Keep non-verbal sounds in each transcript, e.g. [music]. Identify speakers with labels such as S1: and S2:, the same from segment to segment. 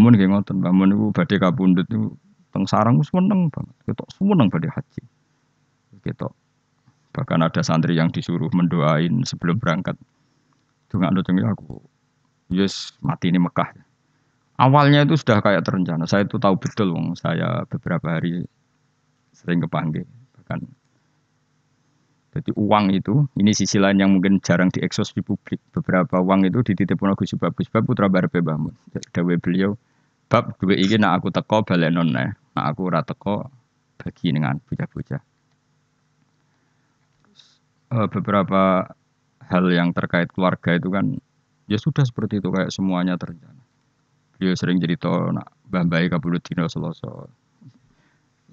S1: Mun nggih ngoten. Mbah Mun niku badhe kapundhut niku teng sarang banget. Ketok seneng badhe haji. Ketok bahkan ada santri yang disuruh mendoain sebelum berangkat. Tunggu tunggu aku. Yes, mati ini Mekah. Awalnya itu sudah kayak terencana. Saya itu tahu betul, wong. Saya beberapa hari sering kepanggil. Bahkan jadi uang itu, ini sisi lain yang mungkin jarang dieksos di publik. Beberapa uang itu dititipkan Gus Bab Gus putra Barbe Bahmun. Dawe beliau, bab dua ini nak aku teko balenon nah, nak aku rata teko bagi dengan bocah-bocah. Uh, beberapa hal yang terkait keluarga itu kan ya sudah seperti itu kayak semuanya terencana. Beliau sering jadi to nak bambai kabulut dino seloso.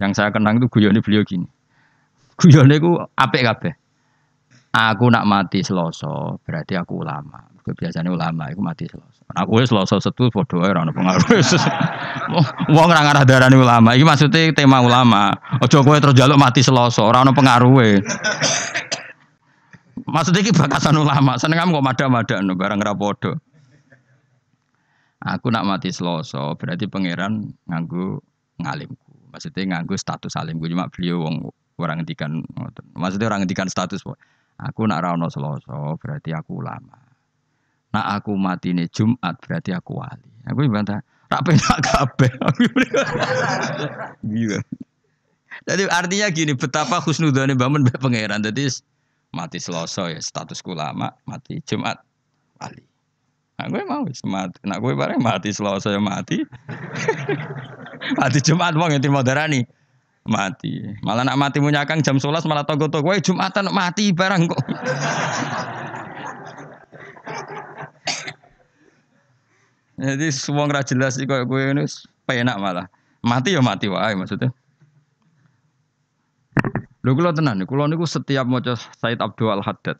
S1: Yang saya kenang itu guyone beliau gini Guyone ku apik kabeh. Aku nak mati Selasa, berarti aku ulama. Biasanya ulama itu mati Selasa. Aku wis Selasa setu padha ora ono pengaruh. [laughs] Wong ora ngarah darani ulama. Iki maksudnya tema ulama. Aja kowe terus jaluk mati Selasa, ora ono pengaruhe. Maksudnya iki bakasan ulama. Seneng kamu kok mada-mada barang ra padha. Aku nak mati Selasa, berarti pangeran nganggo ngalimku. Maksudnya nganggo status alimku cuma beliau wong orang ngendikan maksudnya orang ngendikan status aku nak rano seloso berarti aku ulama nak aku mati nih Jumat berarti aku wali aku bantah tak penak kabeh [laughs] iya jadi artinya gini betapa khusnudane bangun pangeran jadi mati seloso ya status ulama mati Jumat wali Nah, gue mau mati. Nah, gue bareng mati seloso ya mati. [laughs] mati Jumat wong yang darani mati. Malah nak mati punya kang jam 11 malah togo-togo wae Jumatan mati barang kok. [laughs] Jadi semua nggak jelas sih kok gue ini penak malah. Mati ya mati wae maksudnya. Lho kula tenan, kula niku setiap maca Said Abdul Al Haddad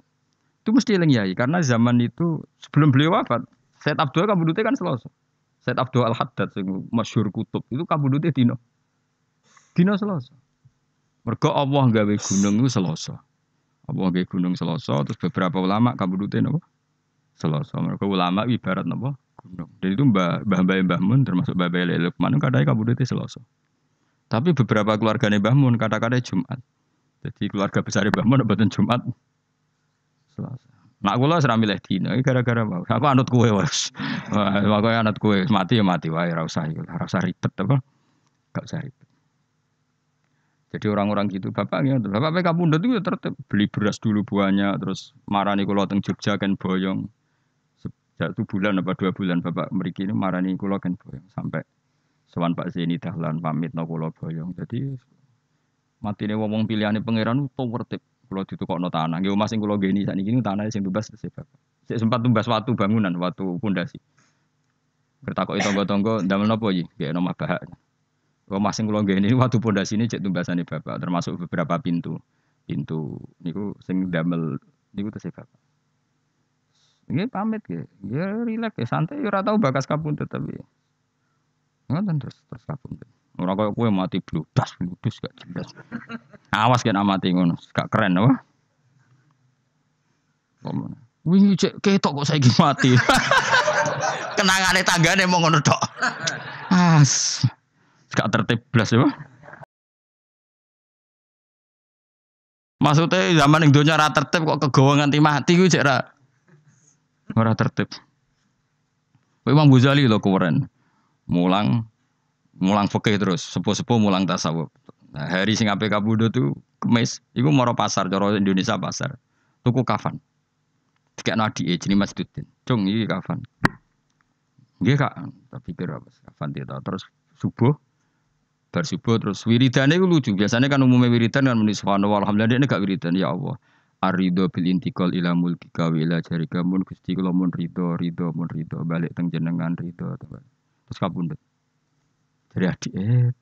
S1: itu mesti eling yai karena zaman itu sebelum beliau wafat Said Abdul kabudute kan selasa. Said Abdul Al Haddad sing masyhur kutub itu kabudute dino. Dina Selasa. Mergo Allah gawe gunung itu Selasa. Allah gawe gunung Selasa terus beberapa ulama kabudute napa? Selasa. Mergo ulama ibarat napa? Gunung. Dan itu Mbah Mbah Mbah Mbah Mun termasuk Mbah Mbah Lukman kadang kabudute Selasa. Tapi beberapa keluarga Mbah Mun kata-kata Jumat. Jadi keluarga besar Mbah Mun mboten Jumat. Selasa. Nak kula seram milih dina gara-gara mau. Aku anut kue wes. Aku anut kue mati ya mati wae ora usah ora usah ribet apa. Gak usah ribet. Jadi orang-orang gitu, bapak gitu, bapak PK Pundut itu ya tertib beli beras dulu buahnya, terus marani kulo teng Jogja kan boyong. Sejak itu bulan apa dua bulan bapak meriki ini marani kulo kan boyong sampai sewan Pak Zeni dahlan pamit no kulo boyong. Jadi mati nih ngomong pilihannya pangeran itu tertib. Kulo kok no tanah, gue masing kulo geni saat ini tanah sing tumbas sih bapak. Saya sempat tumbas waktu bangunan, waktu pondasi. Bertakok itu tonggo-tonggo, ndamel nopo ji, kayak nomah bahak. Kalau masing kulo ini waktu pondasi ini cek tumbasane bapak, termasuk beberapa pintu, pintu niku sing damel niku tesih bapak. Ini pamit ya, ya rileks ya santai, ya tahu bakas kapun tapi ngoten terus terus kapun. Orang kaya kue mati bludas, bludas gak jelas. Awas kena mati ngono, gak keren apa? Wingi cek ketok kok saya mati. [laughs] Kenangane tanggane mau ngono tok. As. Gak tertib belas ya. Maksudnya zaman yang dunia rata tertib kok kegawa nganti mati gue cek. Ora tertib. Imam Ghazali lo keren. Mulang mulang fikih terus, sepuh-sepuh mulang tasawuf. Nah, hari sing ape kabudo tuh kemis, iku moro pasar cara Indonesia pasar. Tuku kafan. Tiga nadi eh jenis masjidin. Cung iki kafan. Nggih Kak, tapi kira apa kafan dia terus subuh bar subuh terus wiridane itu lucu. Biasanya kan umumnya wiridan kan muni subhanallah alhamdulillah ini gak wiridan ya Allah. Arido bil intikal ila mulki wa ila jarika mun Gusti kula mun rido rido mun rido balik teng jenengan rido terus kapundhut. Jadi adik eh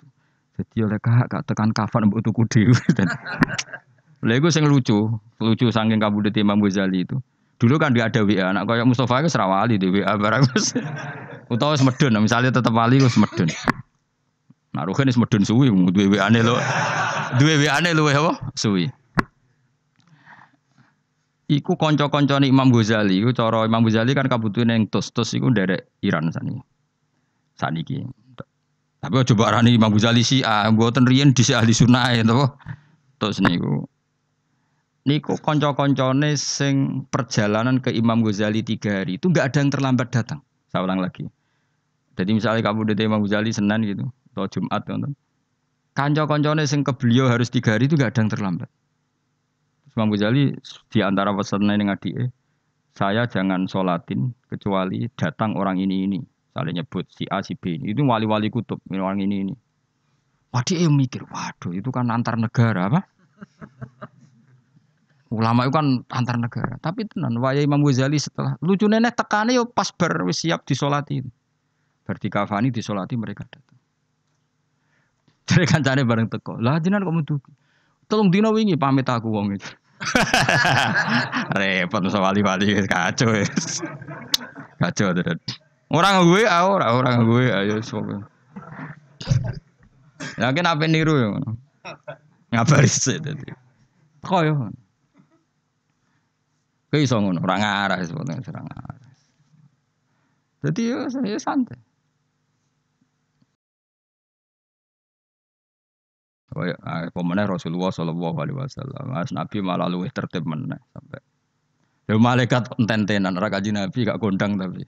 S1: jadi oleh kak kak tekan kafan mbok tuku dhewe. [laughs] Lha iku sing lucu, lucu saking kabudut Imam Ghazali itu. Dulu kan dia ada WA, anak kayak Mustafa itu serawali di WA barang. [laughs] Utawa semedun, misalnya tetap wali itu semedun. Nah, wis medun suwi duwe weane lho. Duwe weane luwe apa? Suwi. Iku kanca-kancane Imam Ghazali, iku cara Imam Ghazali kan kabutuhan yang tos-tos iku nderek Iran sani. Saniki. Tapi coba arani Imam Ghazali sih, ah, buatan rian di ahli sunnah ya, toh. Terus niku, niku konco-koncone sing perjalanan ke Imam Ghazali tiga hari itu nggak ada yang terlambat datang. Saya ulang lagi. Jadi misalnya kamu dari Imam Ghazali Senin gitu, atau Jumat, teman Kanco-koncone sing ke beliau harus tiga hari itu nggak ada yang terlambat. Imam Ghazali di antara pesannya dengan dia, saya jangan sholatin kecuali datang orang ini ini. Saling nyebut si A si B itu wali-wali kutub orang ini ini. Waduh yang mikir waduh itu kan antar negara apa? [laughs] Ulama itu kan antar negara. Tapi tenan waya Imam Ghazali setelah lucu nenek tekannya yo pas ber siap disolati. Berarti kafani disolati mereka datang. [laughs] Dari kancane bareng teko. Lah jinan kamu tuh tolong dino wingi pamit aku wong itu [laughs] repot masa wali-wali kacau kacau terus Orang gue, orang orang gue, ayo sok. Yakin apa niru ya? Ngabari sih tadi. Kok ya? Kayak iso ngono, ora ngarah sebetulnya serang ngarah. Jadi ya saya santai. Pemenang Rasulullah Shallallahu Alaihi Wasallam, Mas Nabi malah luwih tertib meneh sampai. Ya malaikat enten-tenan, ora Nabi gak gondang tapi.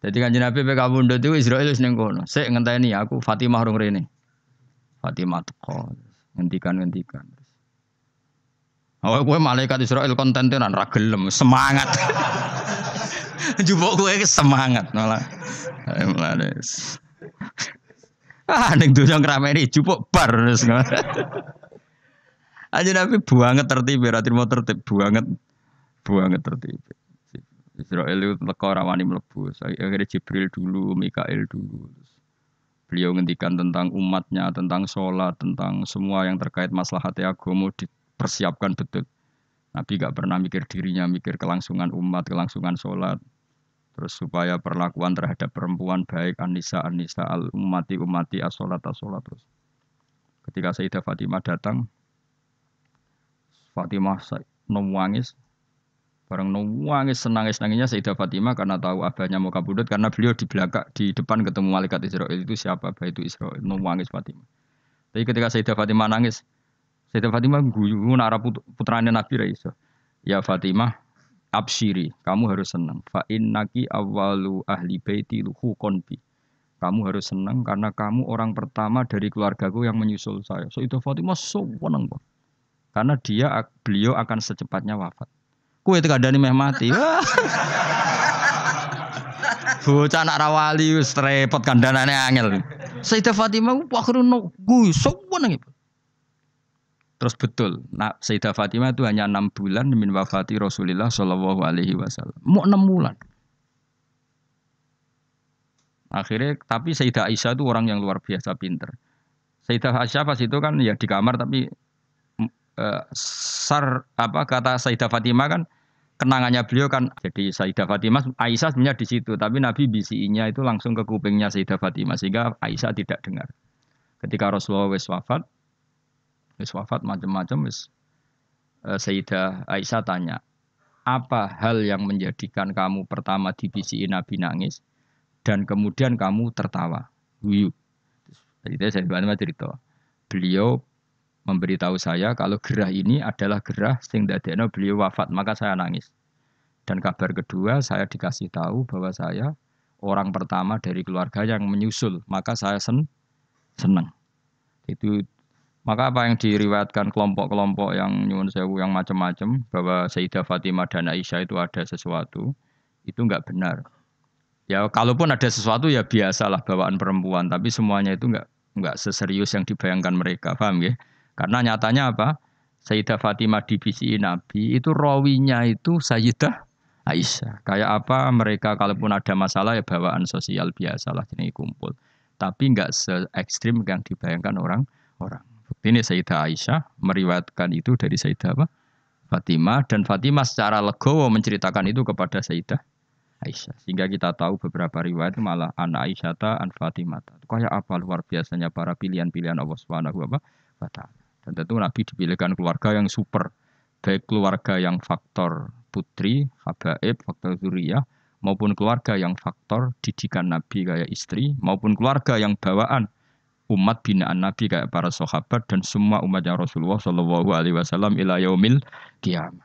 S1: Jadi kan Nabi PK Bunda itu Israel wis ning kono. Sik ngenteni aku Fatimah rong rene. Fatimah teko. Ngentikan-ngentikan. Oh, gue malaikat Israel konten-tenan ra gelem, semangat. [laughs] Jupuk gue semangat malah. Malah. Ah, ning dunya ngrameni jupuk bar wis. Aja Nabi buanget tertib, ra mau tertib buanget. Buanget tertib. Israel itu teko rawani mlebu. Akhirnya Jibril dulu, Mikael dulu. Beliau ngendikan tentang umatnya, tentang sholat, tentang semua yang terkait masalah hati agama dipersiapkan betul. Nabi gak pernah mikir dirinya, mikir kelangsungan umat, kelangsungan sholat. Terus supaya perlakuan terhadap perempuan baik anisa anisa al umati umati asolat asolat terus. Ketika Sayyidah Fatimah datang, Fatimah nangis, Barang nangis senangis nangisnya Sayyidah Fatimah karena tahu abahnya mau kabudut karena beliau di belakang di depan ketemu malaikat Israel itu siapa abah itu Israel nangis Fatimah. Tapi ketika Sayyidah Fatimah nangis, Sayyidah Fatimah guyu nara putranya Nabi Raisa. Ya Fatimah, absyiri, kamu harus senang. Fa innaki awalu ahli baiti konbi. Kamu harus senang karena kamu orang pertama dari keluargaku yang menyusul saya. Sayyidah Fatimah so senang Karena dia beliau akan secepatnya wafat. Kue itu kadang meh mati. [laughs] Bocah anak rawali wis repot kandhanane angel. Sayyidah Fatimah akhirnya no gue sowan Terus betul, nah, Sayyidah Fatimah itu hanya enam bulan min wafati Rasulullah Shallallahu Alaihi Wasallam. Mau enam bulan. Akhirnya, tapi Sayyidah Aisyah itu orang yang luar biasa pinter. Sayyidah Aisyah pas itu kan ya di kamar tapi uh, sar apa kata Sayyidah Fatimah kan kenangannya beliau kan jadi Sayyidah Fatimah Aisyah sebenarnya di situ tapi Nabi bisinya itu langsung ke kupingnya Sayyidah Fatimah sehingga Aisyah tidak dengar. Ketika Rasulullah wafat wis wafat macam-macam wis uh, Sayyidah Aisyah tanya apa hal yang menjadikan kamu pertama dibisi Nabi nangis dan kemudian kamu tertawa guyu. Jadi saya cerita beliau memberitahu saya kalau gerah ini adalah gerah sing dadekno beliau wafat, maka saya nangis. Dan kabar kedua saya dikasih tahu bahwa saya orang pertama dari keluarga yang menyusul, maka saya sen senang. Itu maka apa yang diriwayatkan kelompok-kelompok yang nyuwun sewu yang macam-macam bahwa Sayyidah Fatimah dan Aisyah itu ada sesuatu, itu enggak benar. Ya kalaupun ada sesuatu ya biasalah bawaan perempuan, tapi semuanya itu enggak enggak seserius yang dibayangkan mereka, paham ya? Karena nyatanya apa? Sayyidah Fatimah divisi Nabi itu rawinya itu Sayyidah Aisyah. Kayak apa mereka kalaupun ada masalah ya bawaan sosial biasa lah ini kumpul. Tapi nggak se ekstrim yang dibayangkan orang-orang. Ini Sayyidah Aisyah meriwayatkan itu dari Sayyidah apa? Fatimah dan Fatimah secara legowo menceritakan itu kepada Sayyidah Aisyah. Sehingga kita tahu beberapa riwayat malah anak Aisyah an Fatimah. Kayak apa luar biasanya para pilihan-pilihan Allah Subhanahu wa taala. Dan tentu Nabi dipilihkan keluarga yang super. Baik keluarga yang faktor putri, habaib, faktor zuriyah, maupun keluarga yang faktor didikan Nabi kayak istri, maupun keluarga yang bawaan umat binaan Nabi kayak para sahabat dan semua umatnya Rasulullah Shallallahu Alaihi Wasallam ila yaumil kiamat.